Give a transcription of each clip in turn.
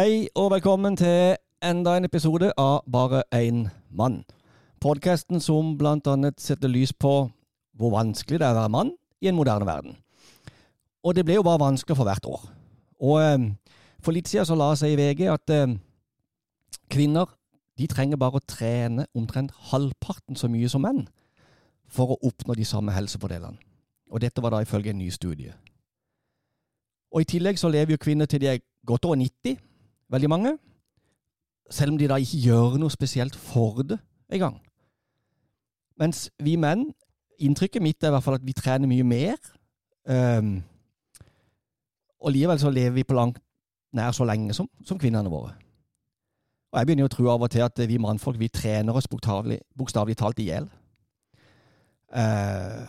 Hei og velkommen til enda en episode av Bare én mann. Podkasten som annet setter lys på hvor vanskelig det er å være mann i en moderne verden. Og det ble jo bare vanskeligere for hvert år. Og eh, for litt siden så la seg i VG at eh, kvinner de trenger bare å trene omtrent halvparten så mye som menn for å oppnå de samme helsefordelene. Og dette var da ifølge en ny studie. Og i tillegg så lever jo kvinner til de er godt over 90, veldig mange. Selv om de da ikke gjør noe spesielt for det engang. Mens vi menn, inntrykket mitt er i hvert fall at vi trener mye mer. Um, og likevel så lever vi på langt nær så lenge som, som kvinnene våre. Og jeg begynner å tro av og til at vi mannfolk vi trener oss bokstavelig talt i hjel. Uh,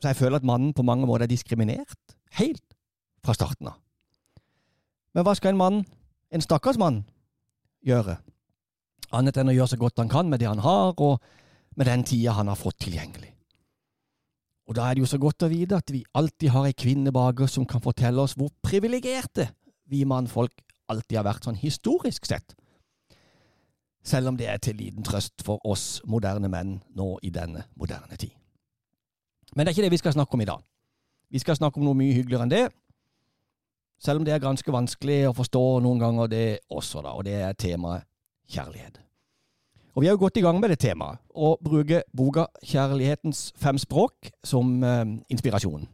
så jeg føler at mannen på mange måter er diskriminert helt fra starten av. Men hva skal en mann, en stakkars mann, gjøre? Annet enn å gjøre så godt han kan med det han har, og med den tida han har fått tilgjengelig. Og da er det jo så godt å vite at vi alltid har ei kvinne bak oss som kan fortelle oss hvor privilegerte vi mannfolk alltid har vært sånn historisk sett. Selv om det er til liten trøst for oss moderne menn nå i denne moderne tid. Men det er ikke det vi skal snakke om i dag. Vi skal snakke om noe mye hyggeligere enn det. Selv om det er ganske vanskelig å forstå noen ganger, det også, da. Og det er temaet kjærlighet. Og vi er jo godt i gang med det temaet, og bruker boka Kjærlighetens fem språk som eh, inspirasjon.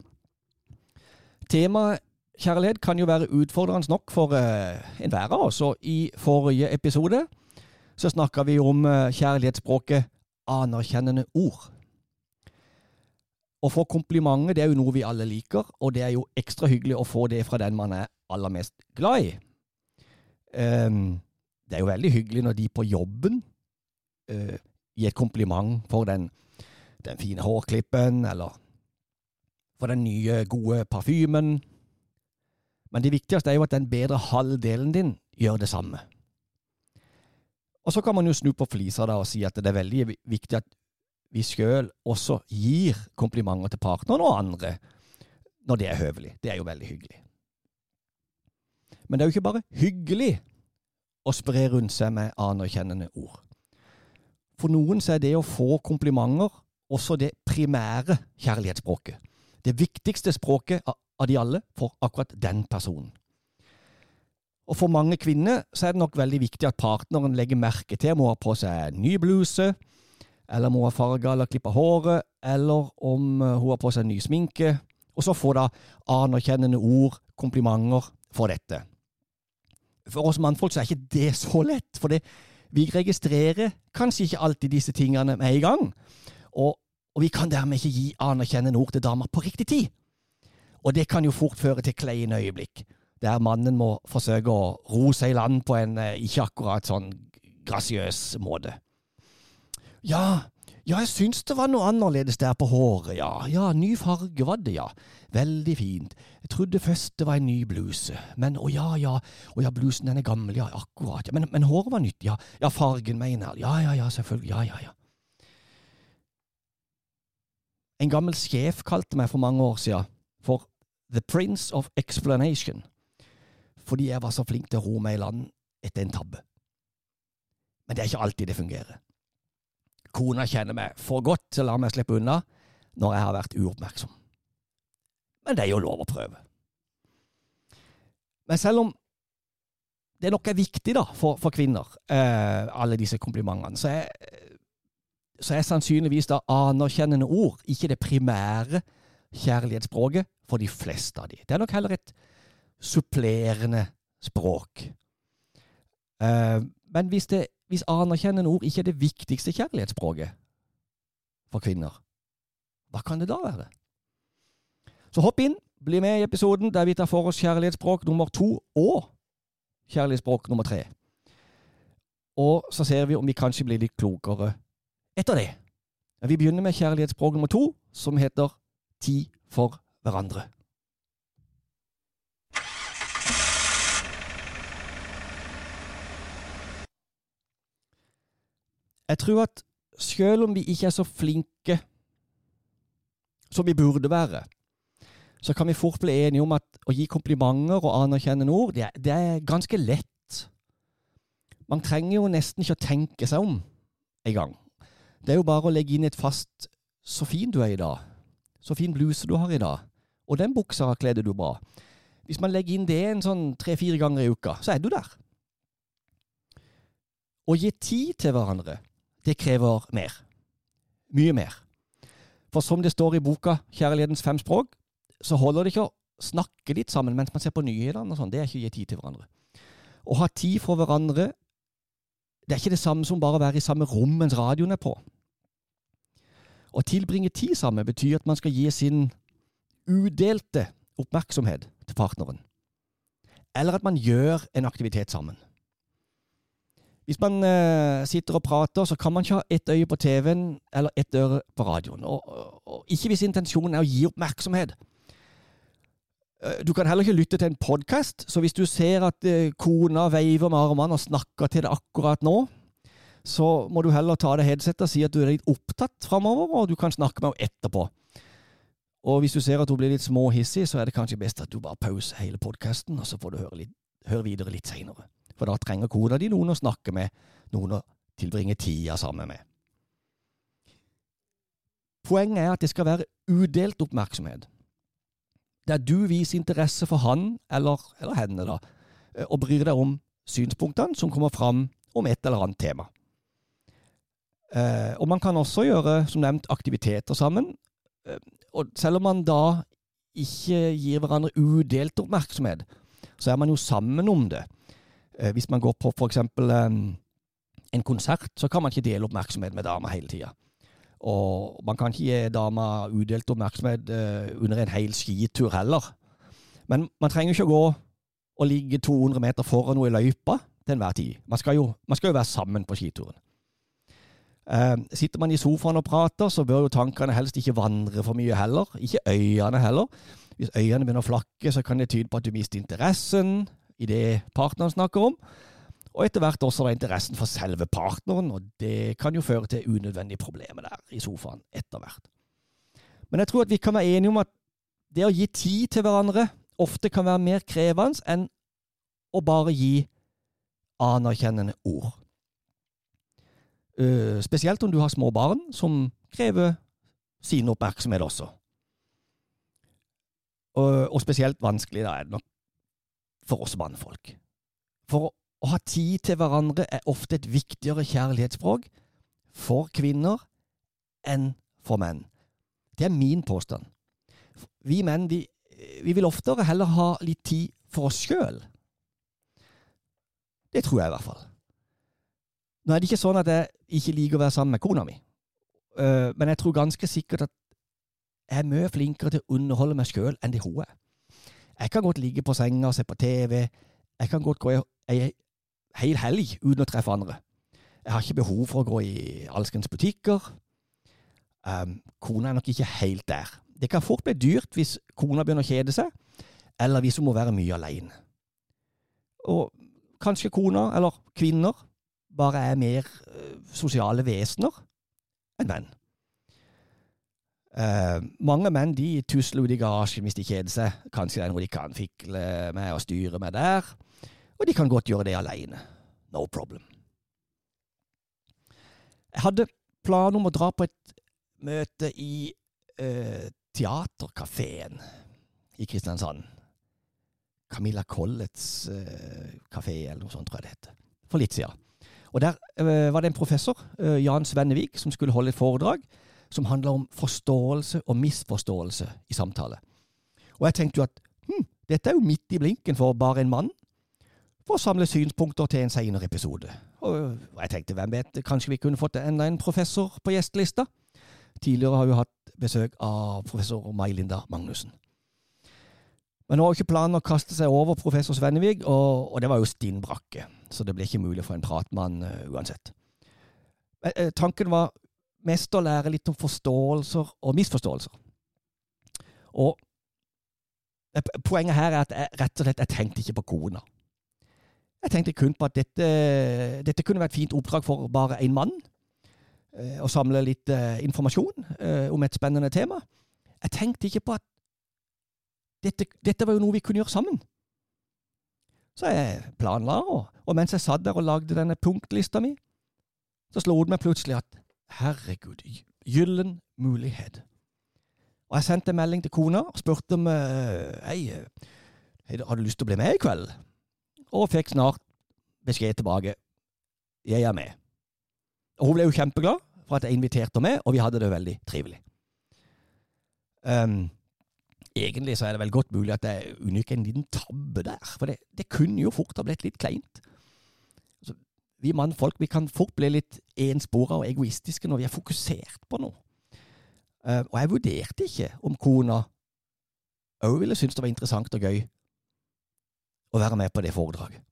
Temaet kjærlighet kan jo være utfordrende nok for eh, enhver av oss, og i forrige episode så snakka vi om eh, kjærlighetsspråket anerkjennende ord. Å få komplimenter det er jo noe vi alle liker, og det er jo ekstra hyggelig å få det fra den man er aller mest glad i. Um, det er jo veldig hyggelig når de på jobben uh, gir kompliment for den, den, fine hårklippen, eller for den nye, gode parfymen. Men det viktigste er jo at den bedre halvdelen din gjør det samme. Og så kan man jo snu på flisa da og si at det er veldig viktig at vi sjøl også gir komplimenter til partneren og andre når det er høvelig. Det er jo veldig hyggelig. Men det er jo ikke bare hyggelig å spre rundt seg med anerkjennende ord. For noen så er det å få komplimenter også det primære kjærlighetsspråket. Det viktigste språket av de alle for akkurat den personen. Og for mange kvinner så er det nok veldig viktig at partneren legger merke til om hun har på seg ny bluse, eller om hun har farga eller klippa håret, eller om eh, hun har på seg ny sminke. Og så får da anerkjennende ord, komplimenter, for dette. For oss mannfolk så er ikke det så lett, for det, vi registrerer kanskje ikke alltid disse tingene med en gang, og, og vi kan dermed ikke gi anerkjennende ord til damer på riktig tid. Og det kan jo fort føre til kleine øyeblikk, der mannen må forsøke å ro seg i land på en eh, ikke akkurat sånn grasiøs måte. Ja, ja, jeg syns det var noe annerledes der på håret, ja. Ja, ny farge var det, ja. Veldig fint. Jeg trodde først det var en ny bluse, men å ja, ja, å ja, blusen den er gammel, ja, akkurat, ja. Men, men håret var nytt, ja. Ja, fargen mener jeg, ja, ja, ja, selvfølgelig, ja, ja, ja. En gammel sjef kalte meg for mange år siden for The Prince of Explanation, fordi jeg var så flink til å ro meg i land etter en tabbe. Men det er ikke alltid det fungerer. Kona kjenner meg for godt til å la meg slippe unna når jeg har vært uoppmerksom. Men det er jo lov å prøve. Men selv om det nok er viktig da, for, for kvinner, eh, alle disse komplimentene, så er, så er sannsynligvis da anerkjennende ord ikke det primære kjærlighetsspråket for de fleste av de. Det er nok heller et supplerende språk. Eh, men hvis det hvis anerkjennende ord ikke er det viktigste kjærlighetsspråket for kvinner, hva kan det da være? Så hopp inn, bli med i episoden der vi tar for oss kjærlighetsspråk nummer to og kjærlighetsspråk nummer tre. Og så ser vi om vi kanskje blir litt klokere etter det. Vi begynner med kjærlighetsspråk nummer to, som heter Tid for hverandre. Jeg tror at selv om vi ikke er så flinke som vi burde være, så kan vi fort bli enige om at å gi komplimenter og anerkjennende ord, det, det er ganske lett. Man trenger jo nesten ikke å tenke seg om engang. Det er jo bare å legge inn et fast 'så fin du er i dag', 'så fin bluse du har i dag', og 'den buksa kledde du bra'. Hvis man legger inn det en sånn tre-fire ganger i uka, så er du der. Å gi tid til hverandre, det krever mer. Mye mer. For som det står i boka Kjærlighetens fem språk, så holder det ikke å snakke litt sammen mens man ser på nyhetene sånn. Det er ikke å gi tid til hverandre. Å ha tid for hverandre, det er ikke det samme som bare å være i samme rom mens radioen er på. Å tilbringe tid sammen betyr at man skal gi sin udelte oppmerksomhet til partneren. Eller at man gjør en aktivitet sammen. Hvis man uh, sitter og prater, så kan man ikke ha ett øye på TV-en eller ett øre på radioen. Og, og, ikke hvis intensjonen er å gi oppmerksomhet. Uh, du kan heller ikke lytte til en podkast, så hvis du ser at uh, kona veiver med armene og snakker til deg akkurat nå, så må du heller ta det headsetet og si at du er litt opptatt framover, og du kan snakke med henne etterpå. Og hvis du ser at hun blir litt småhissig, så er det kanskje best at du bare pauser hele podkasten, og så får du høre, litt, høre videre litt seinere. For da trenger kona di noen å snakke med, noen å tilbringe tida sammen med. Poenget er at det skal være udelt oppmerksomhet. Der du viser interesse for han, eller, eller henne, da, og bryr deg om synspunktene som kommer fram om et eller annet tema. Eh, og man kan også gjøre, som nevnt, aktiviteter sammen. Eh, og selv om man da ikke gir hverandre udelt oppmerksomhet, så er man jo sammen om det. Eh, hvis man går på f.eks. en konsert, så kan man ikke dele oppmerksomhet med dama hele tida. Og man kan ikke gi dama udelt oppmerksomhet under en hel skitur heller. Men man trenger ikke å gå og ligge 200 meter foran noe i løypa til enhver tid. Man skal, jo, man skal jo være sammen på skituren. Uh, sitter man i sofaen og prater, så bør jo tankene helst ikke vandre for mye heller. Ikke øynene heller. Hvis øynene begynner å flakke, så kan det tyde på at du mister interessen i det partneren snakker om. Og etter hvert også da interessen for selve partneren, og det kan jo føre til unødvendige problemer der i sofaen etter hvert. Men jeg tror at vi kan være enige om at det å gi tid til hverandre ofte kan være mer krevende enn å bare gi anerkjennende ord. Uh, spesielt om du har små barn som krever sin oppmerksomhet også. Og, og spesielt vanskelig da er det nok for oss mannfolk. For å, ha tid til hverandre er ofte et viktigere kjærlighetsspråk for kvinner enn for menn. Det er min påstand. Vi menn vi, vi vil oftere heller ha litt tid for oss sjøl. Det tror jeg i hvert fall. Nå er det ikke sånn at jeg ikke liker å være sammen med kona mi, uh, men jeg tror ganske sikkert at jeg er mye flinkere til å underholde meg sjøl enn det hun er. Jeg kan godt ligge på senga og se på TV. Jeg kan godt gå ei hel helg uten å treffe andre. Jeg har ikke behov for å gå i alskens butikker. Um, kona er nok ikke helt der. Det kan fort bli dyrt hvis kona begynner å kjede seg, eller hvis hun må være mye alene. Og kanskje kona, eller kvinner, bare er mer uh, sosiale vesener enn menn. Uh, mange menn de tusler ut i garasjen hvis de kjeder seg. Kanskje det er noe de kan fikle med og styre med der. Og de kan godt gjøre det alene. No problem. Jeg hadde planer om å dra på et møte i uh, Teaterkafeen i Kristiansand. Camilla Collets uh, kafé, eller noe sånt, tror jeg det heter. For litt siden. Og Der uh, var det en professor, Jan Svennevik, som skulle holde et foredrag som handler om forståelse og misforståelse i samtale. Og jeg tenkte jo at hm, dette er jo midt i blinken for bare en mann. For å samle synspunkter til en senere episode. Og jeg tenkte, hvem vet, kanskje vi kunne fått enda en professor på gjestelista? Tidligere har vi hatt besøk av professor May-Linda Magnussen. Men nå har ikke planen å kaste seg over professor Svennevig, og, og, det var jo stinn brakke, så det ble ikke mulig for en pratmann uh, uansett. Men, uh, tanken var mest å lære litt om forståelser og misforståelser. Og poenget her er at jeg rett og slett jeg tenkte ikke på kona. Jeg tenkte kun på at dette, dette kunne vært et fint oppdrag for bare én mann. Å samle litt informasjon om et spennende tema. Jeg tenkte ikke på at dette, dette var jo noe vi kunne gjøre sammen. Så jeg planla, og, og mens jeg satt der og lagde denne punktlista mi, så slo det meg plutselig at herregud, gyllen mulighet. Og jeg sendte en melding til kona og spurte om eh, hei, eh, har du lyst til å bli med i kveld? Og fikk snart beskjed tilbake jeg er med. Og hun ble jo kjempeglad for at jeg inviterte henne med, og vi hadde det veldig trivelig. Um, egentlig så er det vel godt mulig at jeg unngikk en liten tabbe der, for det, det kunne jo fort ha blitt litt kleint. Vi mannfolk vi kan fort bli litt enspora og egoistiske når vi er fokusert på noe. Uh, og jeg vurderte ikke om kona òg ville synes det var interessant og gøy å være med på det foredraget.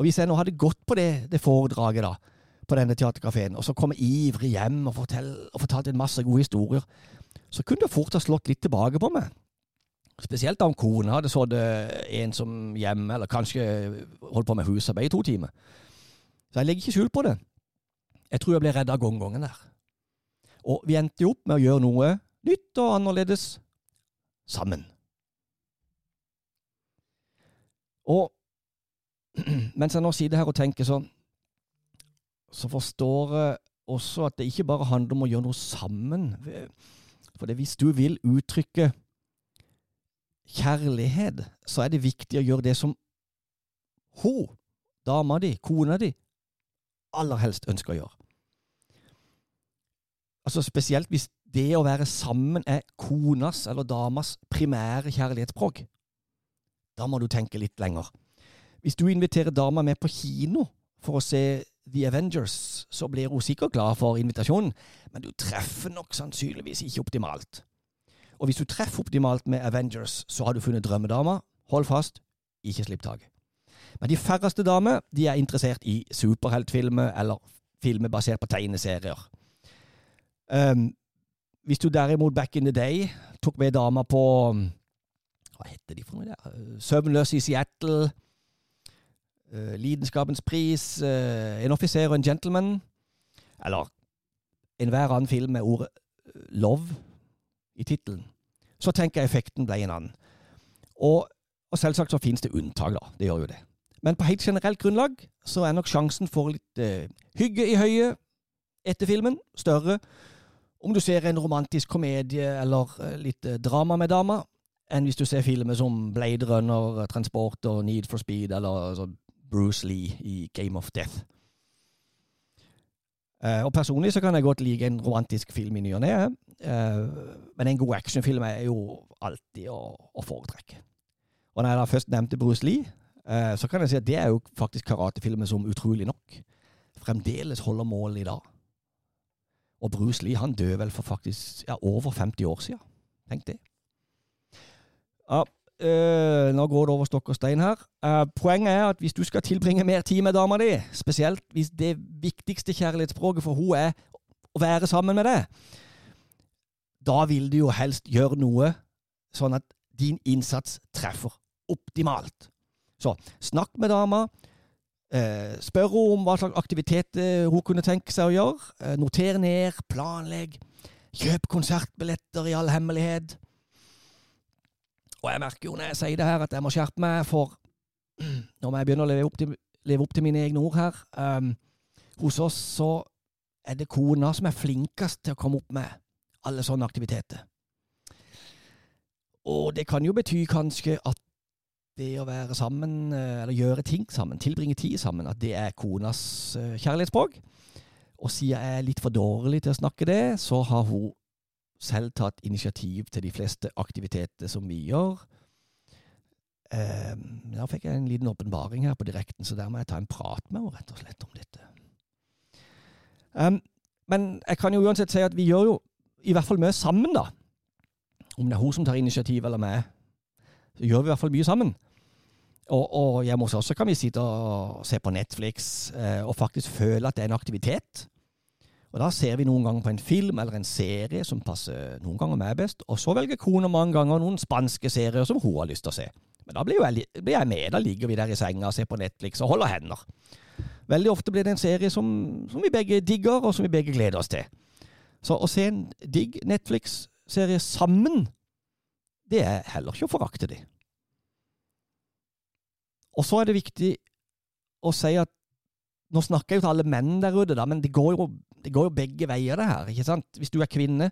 Og hvis jeg nå hadde gått på det, det foredraget da, på denne teaterkafeen, og så kom ivrig hjem og, og fortalte en masse gode historier, så kunne det fort ha slått litt tilbake på meg. Spesielt da om kona hadde sittet ensom hjemme, eller kanskje holdt på med husarbeid i to timer. Så jeg legger ikke skjul på det. Jeg tror jeg ble redd av gongongen der. Og vi endte jo opp med å gjøre noe nytt og annerledes sammen. Og mens jeg nå sitter her og tenker sånn, så forstår jeg også at det ikke bare handler om å gjøre noe sammen. For hvis du vil uttrykke kjærlighet, så er det viktig å gjøre det som hun, dama di, kona di, aller helst ønsker å gjøre. Altså Spesielt hvis det å være sammen er konas eller damas primære kjærlighetsspråk. Da må du tenke litt lenger. Hvis du inviterer dama med på kino for å se The Avengers, så blir hun sikkert glad for invitasjonen, men du treffer nok sannsynligvis ikke optimalt. Og hvis du treffer optimalt med Avengers, så har du funnet drømmedama. Hold fast, ikke slipp taket. Men de færreste damer de er interessert i superheltfilmer eller filmer basert på tegneserier. Um, hvis du derimot back in the day tok med dama på Hva heter de for noe der? Søvnløs i Seattle uh, Lidenskapens pris, uh, En offiser og en gentleman. Eller enhver annen film med ordet eh, love i tittelen. Så tenker jeg effekten ble en annen. Og, og selvsagt så finnes det unntak, da. Det gjør jo det. Men på helt generelt grunnlag så er nok sjansen for litt eh, hygge i høyet etter filmen større om du ser en romantisk komedie eller litt drama med dama, enn hvis du ser filmer som Blade Runner, Transport og Need for Speed eller altså, Bruce Lee i Game of Death. Eh, og Personlig så kan jeg godt like en romantisk film i ny og ne, eh, men en god actionfilm er jo alltid å, å foretrekke. Og når jeg da først nevnte Bruce Lee, så kan jeg si at det er jo faktisk karatefilmer som utrolig nok fremdeles holder mål i dag. Og Bruce Lee han døde vel for faktisk ja, over 50 år siden. Tenk det. Ja, øh, nå går det over stokk og stein her. Uh, poenget er at hvis du skal tilbringe mer tid med dama di, spesielt hvis det viktigste kjærlighetsspråket for hun er å være sammen med deg, da vil du jo helst gjøre noe sånn at din innsats treffer optimalt. Så snakk med dama. Eh, spør henne om hva slags aktivitet hun kunne tenke seg å gjøre. noter ned, planlegg. Kjøp konsertbilletter i all hemmelighet. Og jeg merker jo når jeg sier det her, at jeg må skjerpe meg, for når jeg begynner å leve opp til, leve opp til mine egne ord her um, Hos oss så er det kona som er flinkest til å komme opp med alle sånne aktiviteter. Og det kan jo bety kanskje at det å være sammen, eh, eller gjøre ting sammen, tilbringe tid sammen, at det er konas eh, kjærlighetsspråk. Og siden jeg er litt for dårlig til å snakke det, så har hun selv tatt initiativ til de fleste aktiviteter som vi gjør. Eh, da fikk jeg en liten åpenbaring her på direkten, så der må jeg ta en prat med henne rett og slett om dette. Um, men jeg kan jo uansett si at vi gjør jo i hvert fall mye sammen, da. Om det er hun som tar initiativ eller meg, så gjør vi i hvert fall mye sammen. Og, og hjemme hos oss kan vi sitte og se på Netflix eh, og faktisk føle at det er en aktivitet. Og Da ser vi noen ganger på en film eller en serie som passer noen ganger meg best, og så velger kona mange ganger noen spanske serier som hun har lyst til å se. Men da blir, jeg, blir jeg med. Da ligger vi der i senga og ser på Netflix og holder hender. Veldig ofte blir det en serie som, som vi begge digger, og som vi begge gleder oss til. Så å se en digg Netflix-serie sammen, det er heller ikke å forakte de. Og så er det viktig å si at nå snakker jeg jo til alle menn der ute, da, men det går, jo, det går jo begge veier, det her. ikke sant? Hvis du er kvinne,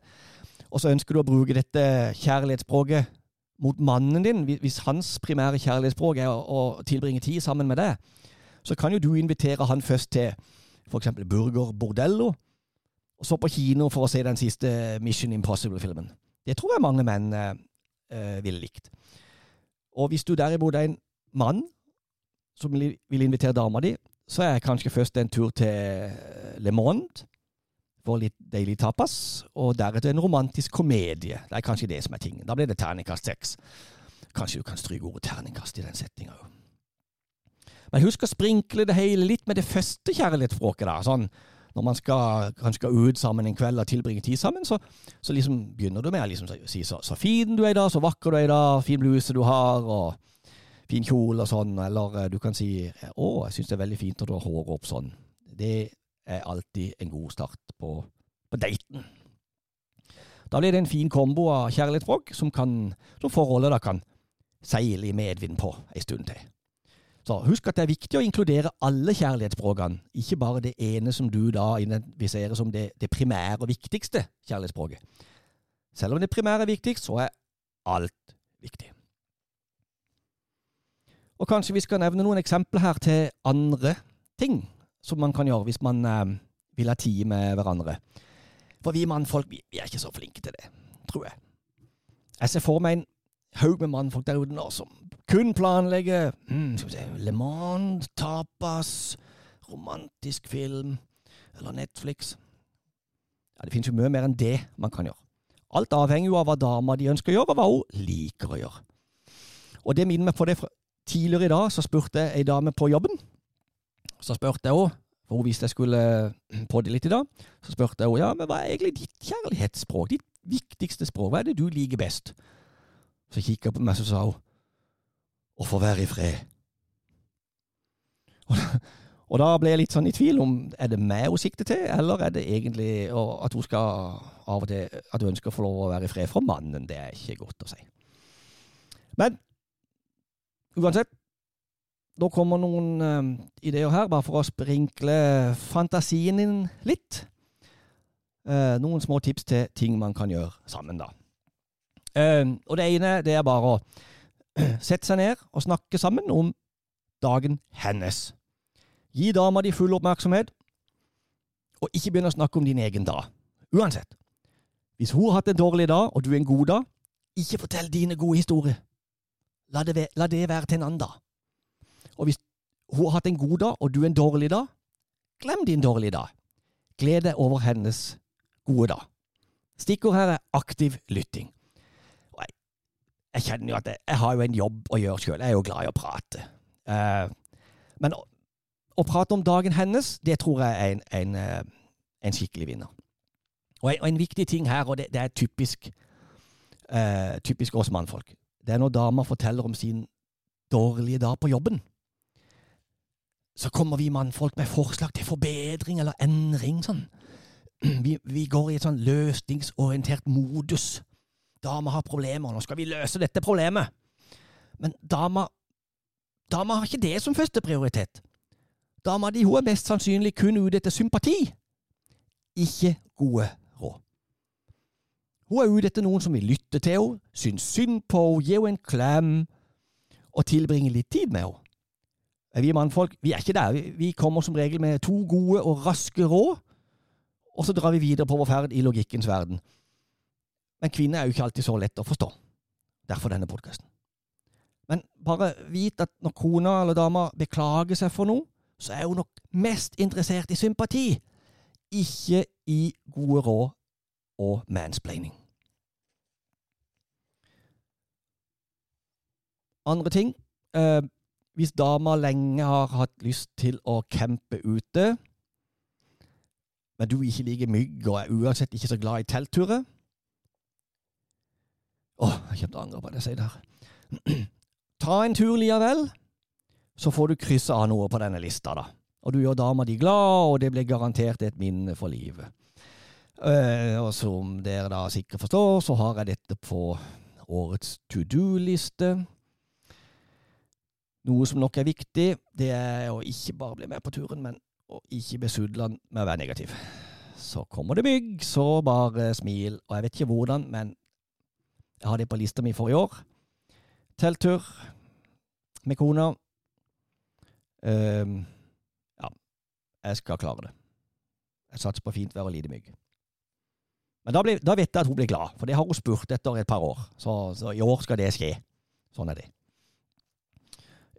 og så ønsker du å bruke dette kjærlighetsspråket mot mannen din, hvis hans primære kjærlighetsspråk er å, tilbringe tid sammen med deg, så kan jo du invitere han først til f.eks. Burger Bordello, og så på kino for å se den siste Mission Impossible-filmen. Det tror jeg mange menn eh, eh ville likt. Og hvis du derimot er en mann som vil invitere dama di, så er kanskje først en tur til eh, Le Monde for litt deilig tapas, og deretter en romantisk komedie. Det er kanskje det som er tingen. Da blir det terningkast seks. Kanskje du kan stryke ordet terningkast i den setninga òg. Men husk å sprinkle det hele litt med det første kjærlighetsspråket. da, sånn når man skal, kanskje ut sammen en kveld og tilbringe tid sammen, så, så liksom begynner du med å liksom si så, så, fin du er i dag, så vakker du er i dag, fin bluse du har, og fin kjole og sånn. Eller eh, du kan si å, jeg syns det er veldig fint når du har håret opp sånn. Det er alltid en god start på, på daten. Da blir det en fin kombo av kjærlighetsspråk som, som forholdet da kan seile i medvind på en stund til. Så husk at det er viktig å inkludere alle kjærlighetsspråkene, ikke bare det ene som du da identifiserer som det, det primære og viktigste kjærlighetsspråket. Selv om det primære er viktigst, så er alt viktig. Og kanskje vi skal nevne noen eksempler her til andre ting som man kan gjøre hvis man eh, vil ha tid med hverandre. For vi mannfolk vi, vi er ikke så flinke til det, tror jeg. Jeg ser for meg en haug med mannfolk der ute nå som kun planlegger mm, skal vi se, Le Mans, tapas, romantisk film eller Netflix. Ja, Det finnes jo mye mer enn det man kan gjøre. Alt avhenger jo av hva dama de ønsker å gjøre, og hva hun liker å gjøre. Og det minner meg på det fra tidligere i dag, så spurte jeg ei dame på jobben. Så spurte jeg henne, for hun visste jeg skulle podde litt i dag, så spurte jeg henne ja, men hva er egentlig ditt kjærlighetsspråk, ditt viktigste språk, hva er det du liker best? Så kikka hun på meg, så sa hun Å få være i fred. Og da, og da ble jeg litt sånn i tvil om er det meg hun sikter til, eller er det egentlig at hun skal av og til at hun ønsker å få lov å være i fred fra mannen. Det er ikke godt å si. Men uansett, da kommer noen uh, ideer her, bare for å sprinkle fantasien din litt. Uh, noen små tips til ting man kan gjøre sammen, da. Uh, og det ene det er bare å sette seg ned og snakke sammen om dagen hennes. Gi dama di full oppmerksomhet, og ikke begynne å snakke om din egen dag. Uansett. Hvis hun har hatt en dårlig dag, og du er en god dag, ikke fortell dine gode historier. La det, være, la det være til en annen dag. Og hvis hun har hatt en god dag, og du en dårlig dag, glem din dårlige dag. Gled deg over hennes gode dag. Stikkord her er aktiv lytting jeg kjenner jo at jeg, jeg, har jo en jobb å gjøre sjøl. Jeg er jo glad i å prate. Uh, men å, å, prate om dagen hennes, det tror jeg er en, en, uh, en skikkelig vinner. Og en, og en, viktig ting her, og det, det er typisk, uh, typisk oss mannfolk, det er når damer forteller om sin dårlige dag på jobben. Så kommer vi mannfolk med forslag til forbedring eller endring. sånn. Vi, vi går i et sånn løsningsorientert modus. Dama har problemer, nå skal vi løse dette problemet. Men dama Dama har ikke det som første prioritet. Dama di hun er mest sannsynlig kun ute etter sympati, ikke gode. Hun er ute etter noen som vil lytte til henne, synes synd på henne, gi henne en klem og tilbringe litt tid med henne. Vi mannfolk vi er ikke der. Vi kommer som regel med to gode og raske råd, og så drar vi videre på vår ferd i logikkens verden. Men kvinner er jo ikke alltid så lett å forstå. Derfor denne podkasten. Men bare vit at når kona eller dama beklager seg for noe, så er hun nok mest interessert i sympati, ikke i gode råd og mansplaining. Andre ting eh, Hvis dama lenge har hatt lyst til å campe ute, men du ikke liker mygg og er uansett ikke så glad i teltturer, å, jeg kommer til å angre på det jeg sier der. Ta en tur likevel, så får du krysse av noe på denne lista, da. Og du gjør dama di glad, og det blir garantert et minne for livet. Uh, og som dere da sikkert forstår, så har jeg dette på årets to do-liste. Noe som nok er viktig, det er å ikke bare bli med på turen, men å ikke besudle den med å være negativ. Så kommer det mygg, så bare smil. Og jeg vet ikke hvordan, men jeg har det på lista mi for i år. Telttur med kona. Um, ja, jeg skal klare det. Jeg satser på fint vær og lite mygg. Men da, ble, da, vet jeg at hun blir glad, for det har hun spurt etter et par år. Så, så i år skal det skje. Sånn er det.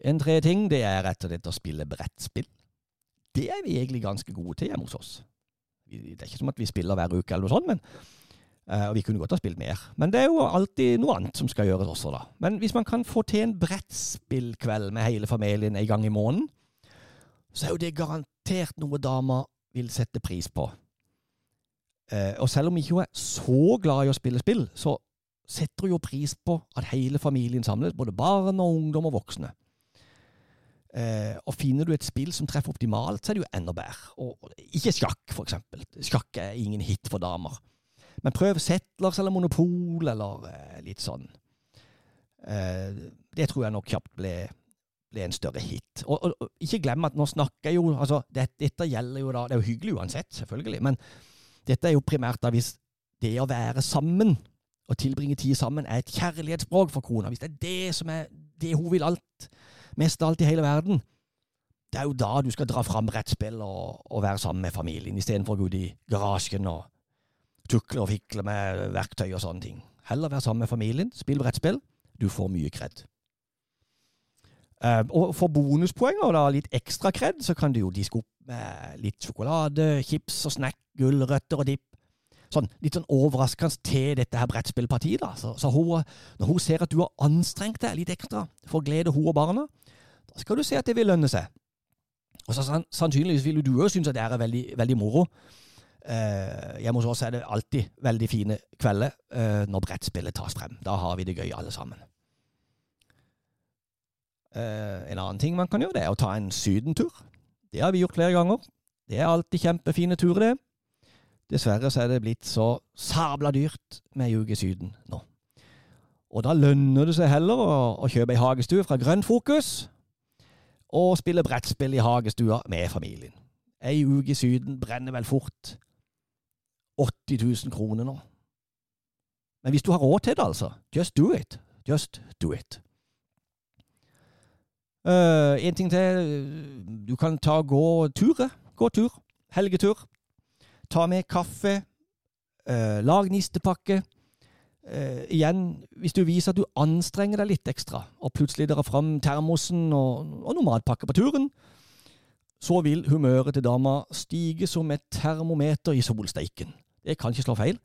En tredje ting det er rett og slett å spille brettspill. Det er vi egentlig ganske gode til hjemme hos oss. Det er ikke som at vi spiller hver uke, eller noe sånt, men, uh, og vi kunne godt ha spilt mer. Men det er jo alltid noe annet som skal gjøres også, da. Men hvis man kan få til en brettspillkveld med hele familien en gang i måneden, så er jo det garantert noe dama vil sette pris på. Uh, og selv om ikke er så glad i å spille spill, så setter hun jo pris på at hele familien samles, både barn og ungdom og voksne. Uh, og finner du et spill som treffer optimalt, så er det jo enda bedre. Og, ikke sjakk, for eksempel. Sjakk er ingen hit for damer. Men prøv Settlers eller Monopol eller eh, litt sånn. det tror jeg nok kjapt ble, ble en større hit. Og, og, og, ikke glem at nå snakker jeg jo altså, det, Dette gjelder jo da Det er jo hyggelig uansett, selvfølgelig, men dette er jo primært da hvis det å være sammen og tilbringe tid sammen er et kjærlighetsspråk for kona. Hvis det er det som er det hun vil alt, mest av alt i hele verden, det er jo da du skal dra fram brettspill og, og være sammen med familien, istedenfor å gå ut i garasjen og tukle og fikle med verktøy og sånne ting. Heller være sammen med familien, spill brettspill. Du får mye kred. Uh, og for bonuspoeng og da litt ekstra kred, så kan du jo diske opp med litt sjokolade, chips og snack, gulrøtter og dipp. Sånn, litt sånn overraskende til dette her brettspillpartiet. da. Så, så hun, Når hun ser at du har anstrengt deg litt ekstra for å glede hun og barna, da skal du se at det vil lønne seg. Og så Sannsynligvis vil du òg synes at det er veldig, veldig moro. Eh, hjemme hos oss er det alltid veldig fine kvelder eh, når brettspillet tas frem. Da har vi det gøy alle sammen. Eh, en annen ting man kan gjøre, det er å ta en sydentur. Det har vi gjort flere ganger. Det er alltid kjempefine turer, det. Dessverre så er det blitt så sabla dyrt med ei uke i Syden nå. Og da lønner det seg heller å, å kjøpe ei hagestue fra Grønn Fokus og spille brettspill i hagestua med familien. Ei uke i Syden brenner vel fort 80 000 kroner nå. Men hvis du har råd til det, altså, just do it. Just do it. Uh, en ting til. Du kan ta gå turer. Gå tur. Helgetur. Ta med kaffe. Uh, lag nistepakke. Uh, igjen, hvis du viser at du anstrenger deg litt ekstra, og plutselig drar fram termosen og, og noen matpakker på turen, så vil humøret til dama stige som et termometer i solsteiken. Det kan ikke slå feil.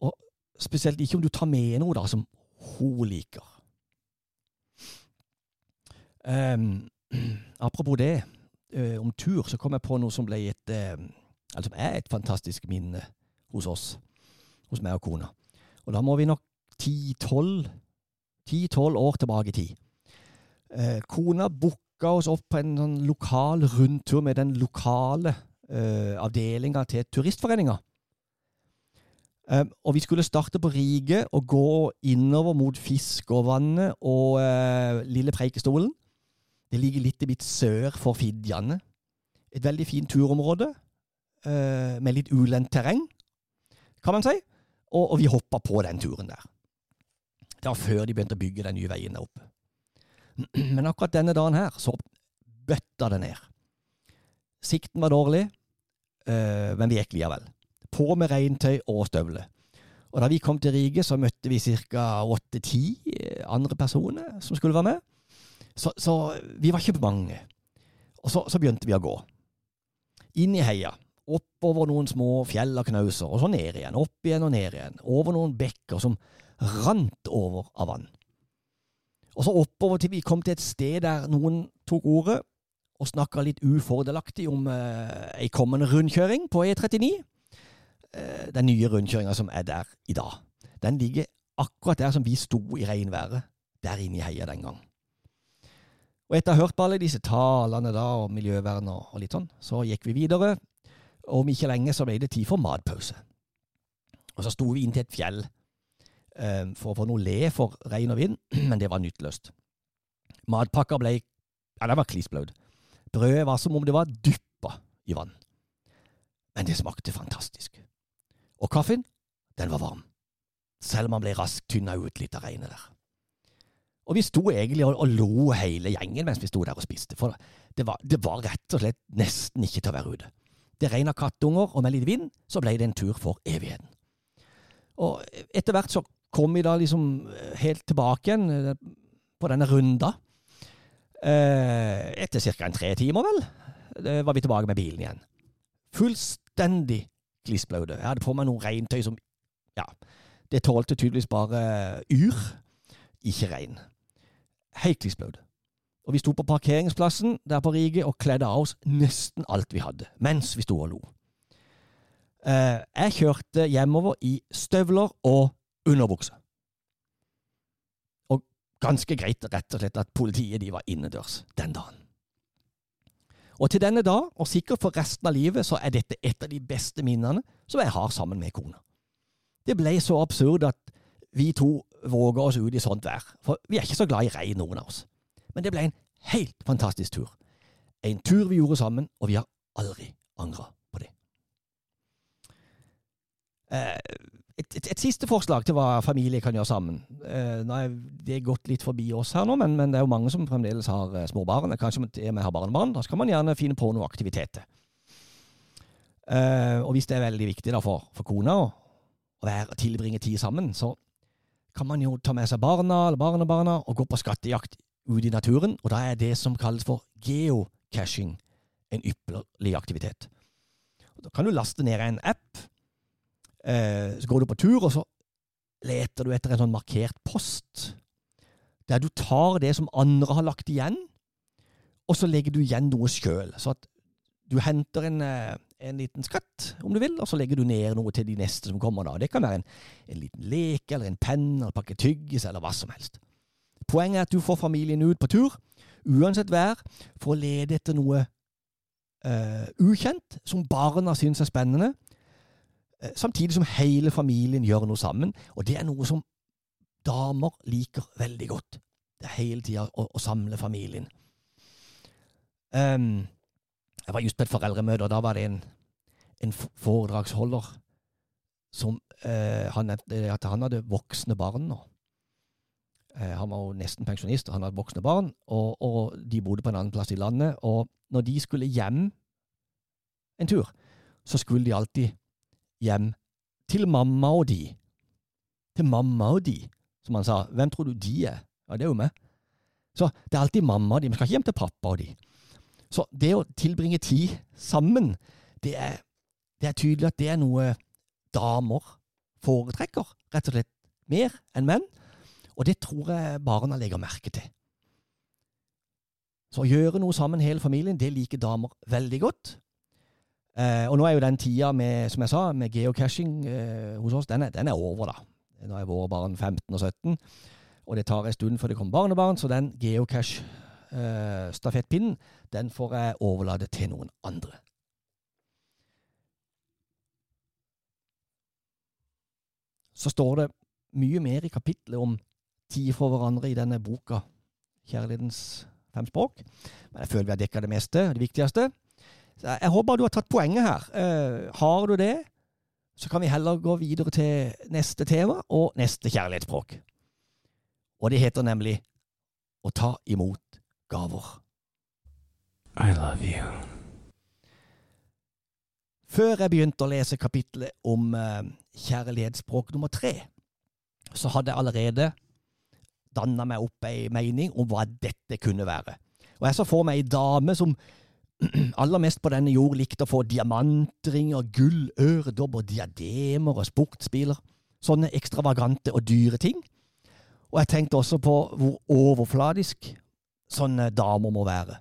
Og spesielt ikke om du tar med noe da som hun liker. Um, apropos det, um, om tur, så kom jeg på noe som ble et Altså er et fantastisk minne hos oss. Hos meg og kona. Og da må vi nok ti-tolv år tilbake i tid. Eh, kona booka oss opp på en sånn lokal rundtur med den lokale eh, avdelinga til Turistforeninga. Eh, og vi skulle starte på Rige og gå innover mot Fiskåvannet og eh, Lille Preikestolen. Det ligger litt, i mitt sør for Fidjane. Et veldig fint turområde med litt ulendt terreng, kan man si. Og, og vi hoppa på den turen der. Det var før de begynte å bygge den nye veien der oppe. Men akkurat denne dagen her så bøtta det ned. Sikten var dårlig, uh, men vi gikk likevel. På med regntøy og støvler. Og da vi kom til Rige, så møtte vi ca. åtte-ti andre personer som skulle være med. Så, så, vi var ikke mange. Og så, så, begynte vi å gå. Inn i heia. Oppover noen små fjell og knauser, og så ned igjen. Opp igjen og ned igjen. Over noen bekker som rant over av vann. Og så oppover til vi kom til et sted der noen tok ordet og snakka litt ufordelaktig om eh, ei kommende rundkjøring på E39. Eh, den nye rundkjøringa som er der i dag. Den ligger akkurat der som vi sto i regnværet, der inne i heia den gang. Og etter å ha hørt på alle disse talene da, og miljøvern og, litt sånn, så gikk vi videre. Og om ikke lenge så ble det tid for matpause. Og så sto vi inn til et fjell eh, for å få noe le for regn og vind, men det var nytteløst. Matpakka ble ja, den var klissblaut. Brødet var som om det var dyppa i vann. Men det smakte fantastisk. Og kaffen, den var varm. Selv om han ble raskt tynna ut litt av regnet der. Og vi sto egentlig og, og lo hele gjengen mens vi sto der og spiste, for det var, det var rett og slett nesten ikke til å være ute. Det regna kattunger, og med litt vind så ble det en tur for evigheten. Og etter hvert så kom vi da liksom helt tilbake igjen eh, på denne runda. Eh, etter ca. en tre timer, vel, var vi tilbake med bilen igjen. Fullstendig klissblaute. Jeg hadde på meg noe regntøy som Ja, det tålte tydeligvis bare yr, ikke regn. Helt klissblaut. Og vi sto på parkeringsplassen der på Rige og kledde av oss nesten alt vi hadde, mens vi sto og lo. Eh, jeg kjørte hjemover i støvler og underbukse. Og ganske greit, rett og slett, at politiet de var innendørs den dagen. Og til denne dag, og sikkert for resten av livet, så er dette et av de beste minnene som jeg har sammen med kona. Det ble så absurd at vi to våger oss ut i sånt vær, for vi er ikke så glad i regn, noen av oss. Men det ble en helt fantastisk tur. En tur vi gjorde sammen, og vi har aldri angra på det. Eh, et, et, et, siste forslag til hva familie kan gjøre sammen. Det nå er gått litt forbi oss her nå, men, men det er jo mange som fremdeles har eh, små barn. Kanskje med har barnebarn. Da skal man gjerne finne på noen aktiviteter. Eh, og hvis det er veldig viktig da, for, for kona å, være, tilbringe tid sammen, så kan man jo ta med seg barna eller barnebarna og gå på skattejakt ute i naturen. Og da er det som kalles for geocaching en ypperlig aktivitet. Da kan du laste ned en app Eh, så går du på tur, og så leter du etter en sånn markert post, der du tar det som andre har lagt igjen, og så legger du igjen noe sjøl. Så at du henter en, eh, en, liten skatt, om du vil, og så legger du ned noe til de neste som kommer. da. Det kan være en, en liten leke, eller en penn, eller en pakke tyggis, eller hva som helst. Poenget er at du får familien ut på tur, uansett vær, for å lede etter noe uh, ukjent som barna syns er spennende, uh, samtidig som hele familien gjør noe sammen. Og det er noe som damer liker veldig godt. Det er hele tida å, å, samle familien. Um, jeg var just på et foreldremøte, og da var det en, en foredragsholder som uh, han at han hadde voksne barn nå. Uh, han var jo nesten pensjonist, han hadde voksne barn, og, og de bodde på en annen plass i landet. Og når de skulle hjem en tur, så skulle de alltid hjem til mamma og de. Til mamma og de, som han sa. Hvem tror du de er? Ja, det er jo meg. Så det er alltid mamma og de. Vi skal ikke hjem til pappa og de. Så det å tilbringe tid sammen, det er, det er tydelig at det er noe damer foretrekker, rett og slett mer enn menn. Og det tror jeg barna legger merke til. Så å gjøre noe sammen, hele familien, det liker damer veldig godt. Eh, og nå er jo den tida med, som jeg sa, med geocaching eh, hos oss, den er, den er, over, da. Nå er våre barn 15 og 17, og det tar en stund før det kommer barnebarn, så den geocache-stafettpinnen, eh, den får jeg overlate til noen andre. Så står det mye mer i kapitlet om tid for hverandre i denne boka, Kjærlighetens fem språk. Men jeg føler vi har dekka det meste, det viktigste. Jeg håper du har tatt poenget her. Uh, har du det, så kan vi heller gå videre til neste tema og neste kjærlighetsspråk. Og det heter nemlig å ta imot gaver. I love you. Før jeg begynte å lese kapitlet om uh, kjærlighetsspråk nummer tre, så hadde jeg allerede danna meg opp ei mening om hva dette kunne være. Og jeg så for meg ei dame som aller mest på denne jord likte å få diamantringer, gull, øredobber, diademer og sportsbiler. Sånne ekstravagante og dyre ting. Og jeg tenkte også på hvor overfladisk sånne damer må være.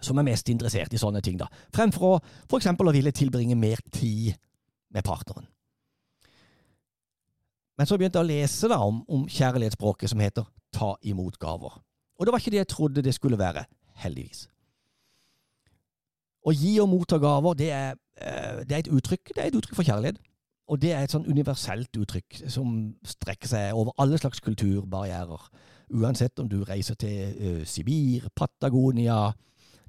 Som er mest interessert i sånne ting, da. Fremfor å for eksempel å ville tilbringe mer tid med partneren. Men så begynte jeg å lese da om, om kjærlighetsspråket som heter ta imot gaver. Og det var ikke det jeg trodde det skulle være, heldigvis. Å gi og motta gaver, det er, eh, det er, et uttrykk Det er et uttrykk for kjærlighet. og det er et sånn universelt uttrykk som strekker seg over alle slags kulturbarrierer. Uansett om du reiser til uh, Sibir, Patagonia,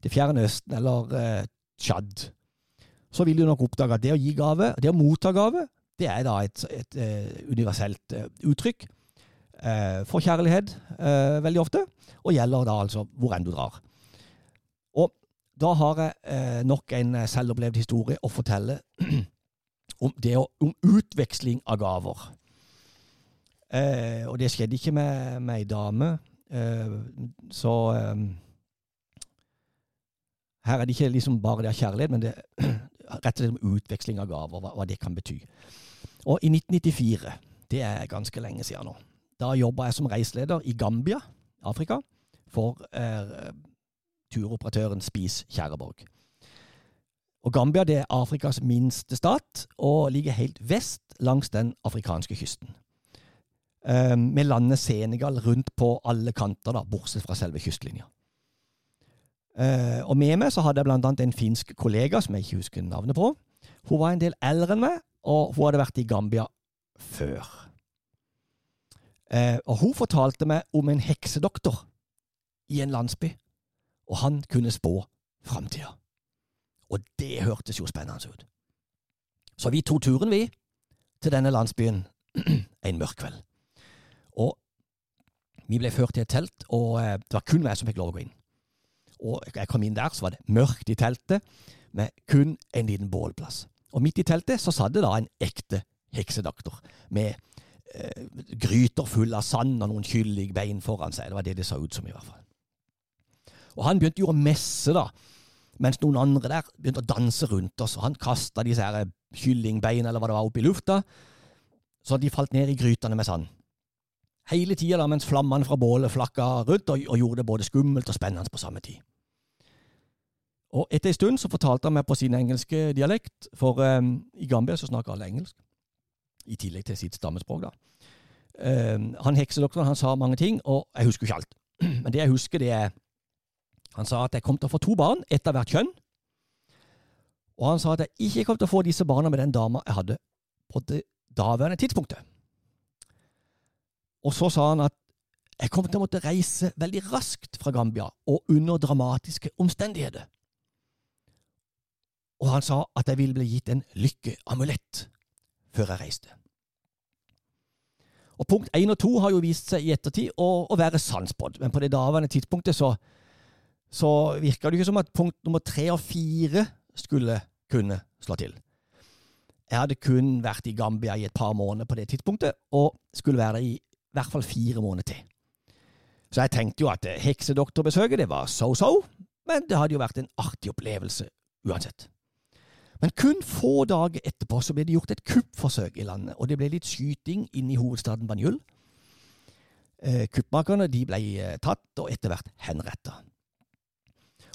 Det fjerne Østen eller uh, Tsjad, så vil du nok oppdage at det å gi gave, det å motta gave, det er da et, et, et universelt uttrykk for kjærlighet veldig ofte, og gjelder da altså hvor enn du drar. Og da har jeg nok en selvopplevd historie å fortelle om, det om utveksling av gaver. Eh, og det skjedde ikke med, med ei dame. Eh, så eh, her er det ikke liksom bare det av kjærlighet, men det rett og slett utveksling av gaver, hva, hva, det kan bety. Og i 1994, det er ganske lenge siden nå, da jobba jeg som reiseleder i Gambia, Afrika, for eh, turoperatøren Spis Kjæreborg. Og Gambia det er Afrikas minste stat, og ligger helt vest langs den afrikanske kysten. Eh, med landet Senegal rundt på alle kanter, da, bortsett fra selve kystlinja. Eh, og med meg så hadde jeg blant annet en finsk kollega som jeg ikke husker navnet på. Hun var en del eldre enn meg, og hun hadde vært i Gambia før. Eh, og hun fortalte meg om en heksedoktor i en landsby, og han kunne spå framtida. Og det hørtes jo spennende ut. Så vi tok turen, vi, til denne landsbyen en mørk kveld. Og vi ble ført til et telt, og eh, det var kun meg som fikk lov å gå inn. Og jeg kom inn der, så var det mørkt i teltet, med kun en liten bålplass. Og midt i teltet så satt det da en ekte heksedoktor, med eh, gryter fulle av sand og noen kyllingbein foran seg. Det var det det så ut som, i hvert fall. Og han begynte jo å messe, da mens noen andre der begynte å danse rundt oss, og han kasta disse her kyllingbein eller hva det var, opp i lufta, så de falt ned i grytene med sand. Hele tida mens flammene fra bålet flakka rundt og, og, gjorde det både skummelt og spennende på samme tid. Og etter en stund så fortalte han meg på sin engelske dialekt, for um, i Gambia så snakker alle engelsk, i tillegg til sitt stammespråk, da. Um, han heksedoktoren han sa mange ting, og jeg husker ikke alt. Men det jeg husker, det er han sa at jeg kom til å få to barn, ett av hvert kjønn. Og han sa at jeg ikke kom til å få disse barna med den dama jeg hadde på det daværende tidspunktet. Og så sa han at jeg kom til å måtte reise veldig raskt fra Gambia, og under dramatiske omstendigheter. Og han sa at jeg ville bli gitt en lykkeamulett før jeg reiste. Og Punkt én og to har jo vist seg i ettertid å, å være sannspådd, men på det daværende tidspunktet så så virka det ikke som at punkt nummer tre og fire skulle kunne slå til. Jeg hadde kun vært i Gambia i et par måneder på det tidspunktet, og skulle være der i hvert fall fire måneder til. Så jeg tenkte jo at heksedoktorbesøket det var so-so, men det hadde jo vært en artig opplevelse uansett. Men kun få dager etterpå så ble det gjort et kuppforsøk i landet, og det ble litt skyting inne i hovedstaden Banjul. Eh, kuppmakerne ble eh, tatt og etter hvert henretta.